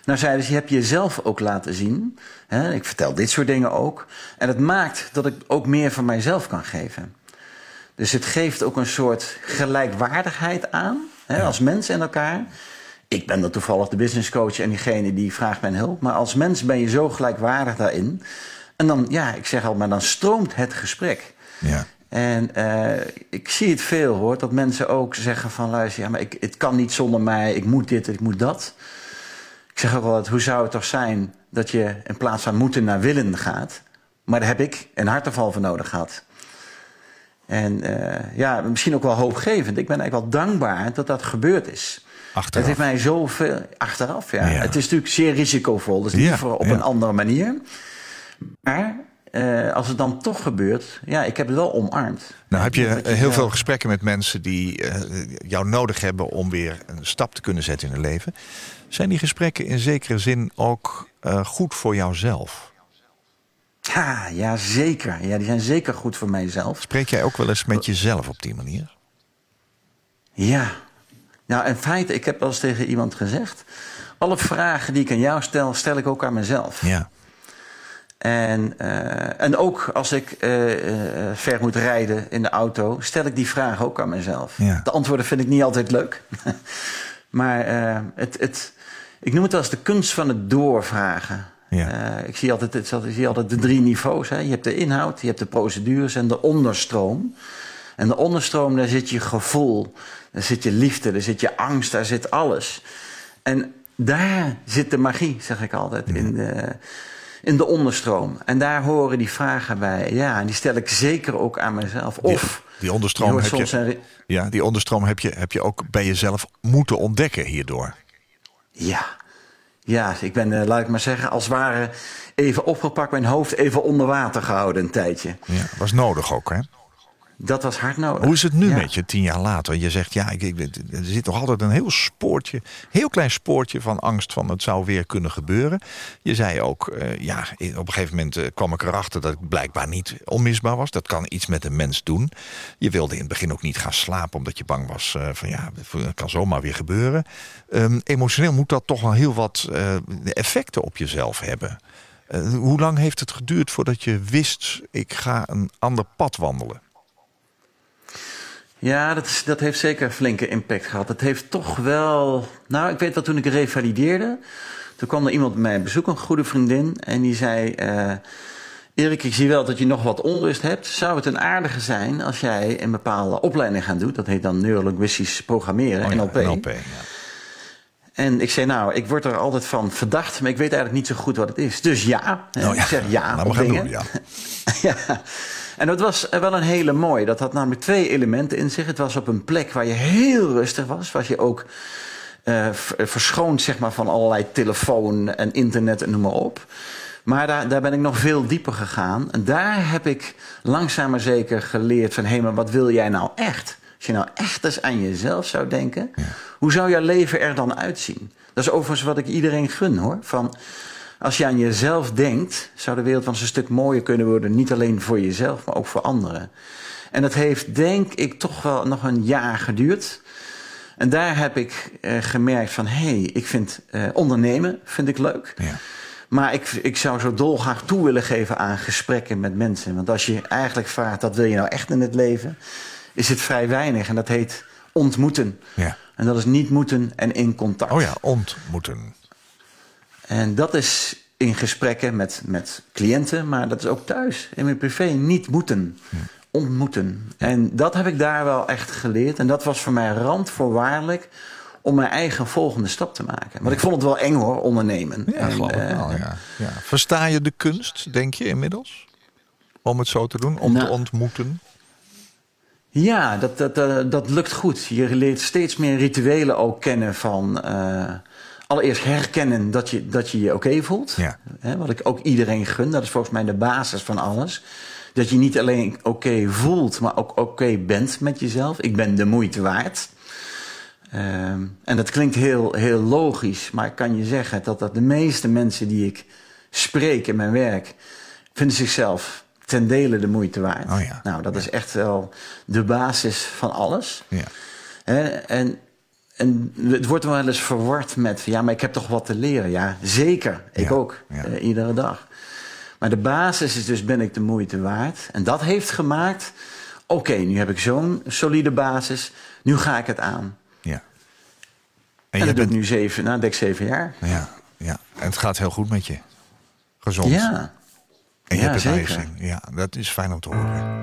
Speaker 4: Nou zeiden ze, je hebt jezelf ook laten zien. Hè? Ik vertel dit soort dingen ook. En het maakt dat ik ook meer van mijzelf kan geven. Dus het geeft ook een soort gelijkwaardigheid aan, hè, ja. als mens in elkaar. Ik ben dan toevallig de businesscoach en diegene die vraagt mijn hulp. Maar als mens ben je zo gelijkwaardig daarin. En dan, ja, ik zeg al, maar dan stroomt het gesprek.
Speaker 3: Ja.
Speaker 4: En uh, ik zie het veel hoor, dat mensen ook zeggen van luister, ja, maar ik, het kan niet zonder mij, ik moet dit, ik moet dat. Ik zeg ook wel, hoe zou het toch zijn dat je in plaats van moeten naar willen gaat. Maar daar heb ik een harteval voor nodig gehad. En uh, ja, misschien ook wel hoopgevend. Ik ben eigenlijk wel dankbaar dat dat gebeurd is.
Speaker 3: Achteraf.
Speaker 4: Het heeft mij zoveel achteraf. Ja.
Speaker 3: Ja.
Speaker 4: Het is natuurlijk zeer risicovol, dus
Speaker 3: Ja,
Speaker 4: liever op
Speaker 3: ja.
Speaker 4: een andere manier. Maar eh, als het dan toch gebeurt, ja, ik heb het wel omarmd.
Speaker 3: Nou heb je eh, heel
Speaker 4: wel-
Speaker 3: veel gesprekken met mensen die eh, jou nodig hebben om weer een stap te kunnen zetten in hun leven. Zijn die gesprekken in zekere zin ook eh, goed voor jouzelf?
Speaker 4: Ja, ja, zeker. Ja, die zijn zeker goed voor mijzelf.
Speaker 3: Spreek jij ook wel eens met jezelf op die manier?
Speaker 4: Ja. Nou, in feite, ik heb wel eens tegen iemand gezegd... alle vragen die ik aan jou stel, stel ik ook aan mezelf.
Speaker 3: Ja.
Speaker 4: En, eh, en ook als ik eh, eh, ver moet rijden in de auto, stel ik die vraag ook aan mezelf.
Speaker 3: Ja.
Speaker 4: De antwoorden vind ik niet altijd leuk. maar het, het, ik noem het wel eens de kunst van het doorvragen.
Speaker 3: Ja.
Speaker 4: Ik, zie altijd, het, ik zie altijd de drie niveaus. Hè. Je hebt de inhoud, je hebt de procedures en de onderstroom. En de onderstroom, daar zit je gevoel, daar zit je liefde, daar zit je angst, daar zit alles. En daar zit de magie, zeg ik altijd, in de, in de onderstroom. En daar horen die vragen bij. Ja, en die stel ik zeker ook aan mezelf. Of
Speaker 3: Die onderstroom heb je,
Speaker 4: een
Speaker 3: ja, die onderstroom heb je, heb je ook bij jezelf moeten ontdekken hierdoor.
Speaker 4: Ja, ja ik ben, eh, laat ik maar zeggen, als het ware even opgepakt, mijn hoofd even onder water gehouden een tijdje.
Speaker 3: Ja, was nodig ook, hè?
Speaker 4: Dat was hard nodig.
Speaker 3: Hoe is het nu
Speaker 4: Ja.
Speaker 3: met je tien jaar later? Je zegt, ja, ik, ik- er zit nog altijd een heel spoortje, heel klein spoortje van angst van het zou weer kunnen gebeuren. Je zei ook, eh, ja, op een gegeven moment eh, kwam ik erachter dat ik blijkbaar niet onmisbaar was. Dat kan iets met een mens doen. Je wilde in het begin ook niet gaan slapen omdat je bang was eh, van ja, het kan zomaar weer gebeuren. Ehm, emotioneel moet dat toch wel heel wat effecten op jezelf hebben. Hoe lang heeft het geduurd voordat je wist, ik ga een ander pad wandelen?
Speaker 4: Ja, dat, is, dat heeft zeker een flinke impact gehad. Het heeft toch wel. Nou, ik weet wel, toen ik revalideerde. Toen kwam er iemand bij mij bezoeken, een goede vriendin. En die zei: eh, Erik, ik zie wel dat je nog wat onrust hebt. Zou het een aardige zijn als jij een bepaalde opleiding gaat doen? Dat heet dan neurolinguistisch programmeren,
Speaker 3: Oh ja,
Speaker 4: NLP.
Speaker 3: NLP, ja.
Speaker 4: En ik zei: Nou, ik word er altijd van verdacht, maar ik weet eigenlijk niet zo goed wat het is. Dus ja.
Speaker 3: ja,
Speaker 4: Ik zeg ja.
Speaker 3: laat
Speaker 4: op dingen.
Speaker 3: doen, ja.
Speaker 4: ja. En dat was wel een hele mooie. Dat had namelijk twee elementen in zich. Het was op een plek waar je heel rustig was. Was je ook eh, v- verschoond zeg maar, van allerlei telefoon en internet en noem maar op. Maar daar, daar ben ik nog veel dieper gegaan. En daar heb ik langzaam maar zeker geleerd van... hé, maar wat wil jij nou echt? Als je nou echt eens aan jezelf zou denken... hoe zou jouw leven er dan uitzien? Dat is overigens wat ik iedereen gun, hoor. Van, als je aan jezelf denkt, zou de wereld van een stuk mooier kunnen worden. Niet alleen voor jezelf, maar ook voor anderen. En dat heeft, denk ik, toch wel nog een jaar geduurd. En daar heb ik eh, gemerkt van, hé, hey, ik vind eh, ondernemen vind ik leuk.
Speaker 3: Ja.
Speaker 4: Maar ik, ik zou zo dolgraag toe willen geven aan gesprekken met mensen. Want als je eigenlijk vraagt, wat wil je nou echt in het leven? Is het vrij weinig. En dat heet ontmoeten.
Speaker 3: Ja.
Speaker 4: En dat is niet moeten en in contact.
Speaker 3: Oh ja, ontmoeten.
Speaker 4: En dat is in gesprekken met, met cliënten, maar dat is ook thuis, in mijn privé, niet moeten. Ontmoeten. En dat heb ik daar wel echt geleerd. En dat was voor mij randvoorwaardelijk om mijn eigen volgende stap te maken. Want ik vond het wel eng hoor, ondernemen.
Speaker 3: Ja,
Speaker 4: En,
Speaker 3: geloof ik
Speaker 4: eh,
Speaker 3: wel, ja. ja. Versta je de kunst, denk je inmiddels? Om het zo te doen, om
Speaker 4: Nou.
Speaker 3: te ontmoeten?
Speaker 4: Ja, dat, dat, eh, dat lukt goed. Je leert steeds meer rituelen ook kennen van... eh, allereerst herkennen dat je dat je, je oké voelt.
Speaker 3: Ja.
Speaker 4: Hè, wat ik ook iedereen gun. Dat is volgens mij de basis van alles. Dat je niet alleen oké voelt, maar ook oké bent met jezelf. Ik ben de moeite waard. Ehm, en dat klinkt heel, heel logisch, maar ik kan je zeggen dat, dat de meeste mensen die ik spreek in mijn werk, vinden zichzelf ten dele de moeite waard.
Speaker 3: Oh ja.
Speaker 4: Nou, dat is echt wel de basis van alles.
Speaker 3: Ja.
Speaker 4: En, en het wordt wel eens verward met, ja, maar ik heb toch wat te leren. Ja, zeker. Ik
Speaker 3: Ja,
Speaker 4: ook.
Speaker 3: ja.
Speaker 4: eh, iedere dag. Maar de basis is dus, ben ik de moeite waard? En dat heeft gemaakt, oké, nu heb ik zo'n solide basis. Nu ga ik het aan.
Speaker 3: ja.
Speaker 4: En,
Speaker 3: En,
Speaker 4: dat
Speaker 3: je
Speaker 4: doe ik
Speaker 3: bent,
Speaker 4: nu zeven, nou, denk ik zeven jaar.
Speaker 3: ja, ja. En het gaat heel goed met je. Gezond.
Speaker 4: Ja.
Speaker 3: En je
Speaker 4: ja,
Speaker 3: hebt het
Speaker 4: zeker.
Speaker 3: Ja, dat is fijn om te horen.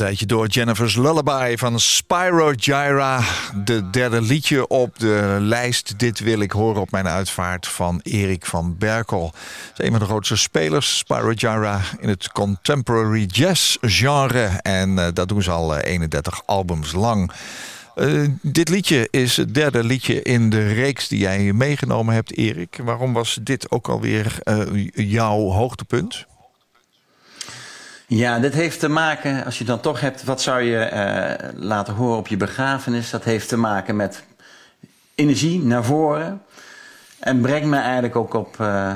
Speaker 3: Tijdje door. Jennifer's Lullaby van Spyro Gyra. De derde liedje op de lijst. Dit wil ik horen op mijn uitvaart van Erik van Berkel. is een van de grootste spelers, Spyro Gyra, in het contemporary jazz genre. En uh, dat doen ze al 31 eh, albums lang. Uh, dit liedje is het derde liedje in de reeks die jij meegenomen hebt, Erik. Waarom was dit ook alweer jouw hoogtepunt?
Speaker 4: Ja, dit heeft te maken, als je dan toch hebt, wat zou je uh, laten horen op je begrafenis? Dat heeft te maken met energie naar voren. En brengt me eigenlijk ook op, uh,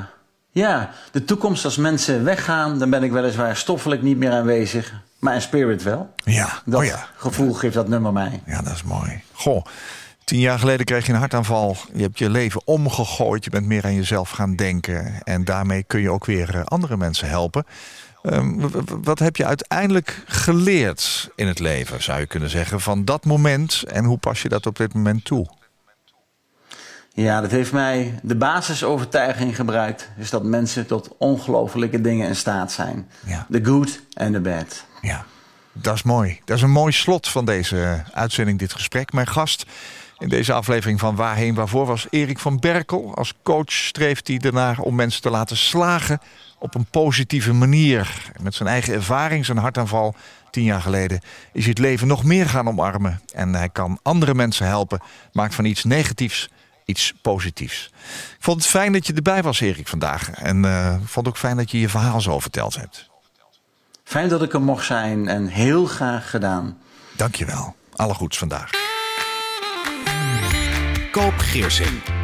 Speaker 4: ja, de toekomst. Als mensen weggaan, dan ben ik weliswaar stoffelijk niet meer aanwezig. Maar in spirit wel.
Speaker 3: Ja,
Speaker 4: dat
Speaker 3: oh ja.
Speaker 4: gevoel geeft dat nummer mij.
Speaker 3: Ja, dat is mooi. Goh. Tien jaar geleden kreeg je een hartaanval. Je hebt je leven omgegooid. Je bent meer aan jezelf gaan denken. En daarmee kun je ook weer andere mensen helpen. Um, wat heb je uiteindelijk geleerd in het leven, zou je kunnen zeggen, van dat moment en hoe pas je dat op dit moment toe?
Speaker 4: Ja, dat heeft mij de basisovertuiging gebruikt. Dus dat mensen tot ongelofelijke dingen in staat zijn.
Speaker 3: Ja.
Speaker 4: The good and the bad.
Speaker 3: Ja, dat is mooi. Dat is een mooi slot van deze uitzending, dit gesprek. Mijn gast in deze aflevering van Waarheen Waarvoor was Erik van Berkel. Als coach streeft hij ernaar om mensen te laten slagen op een positieve manier. Met zijn eigen ervaring, zijn hartaanval tien jaar geleden... is hij het leven nog meer gaan omarmen. En hij kan andere mensen helpen. Maakt van iets negatiefs iets positiefs. Ik vond het fijn dat je erbij was, Erik, vandaag. En uh, vond ook fijn dat je je verhaal zo verteld hebt.
Speaker 4: Fijn dat ik er mocht zijn en heel graag gedaan.
Speaker 3: Dankjewel. Alle goeds vandaag.
Speaker 2: Koop Geersing.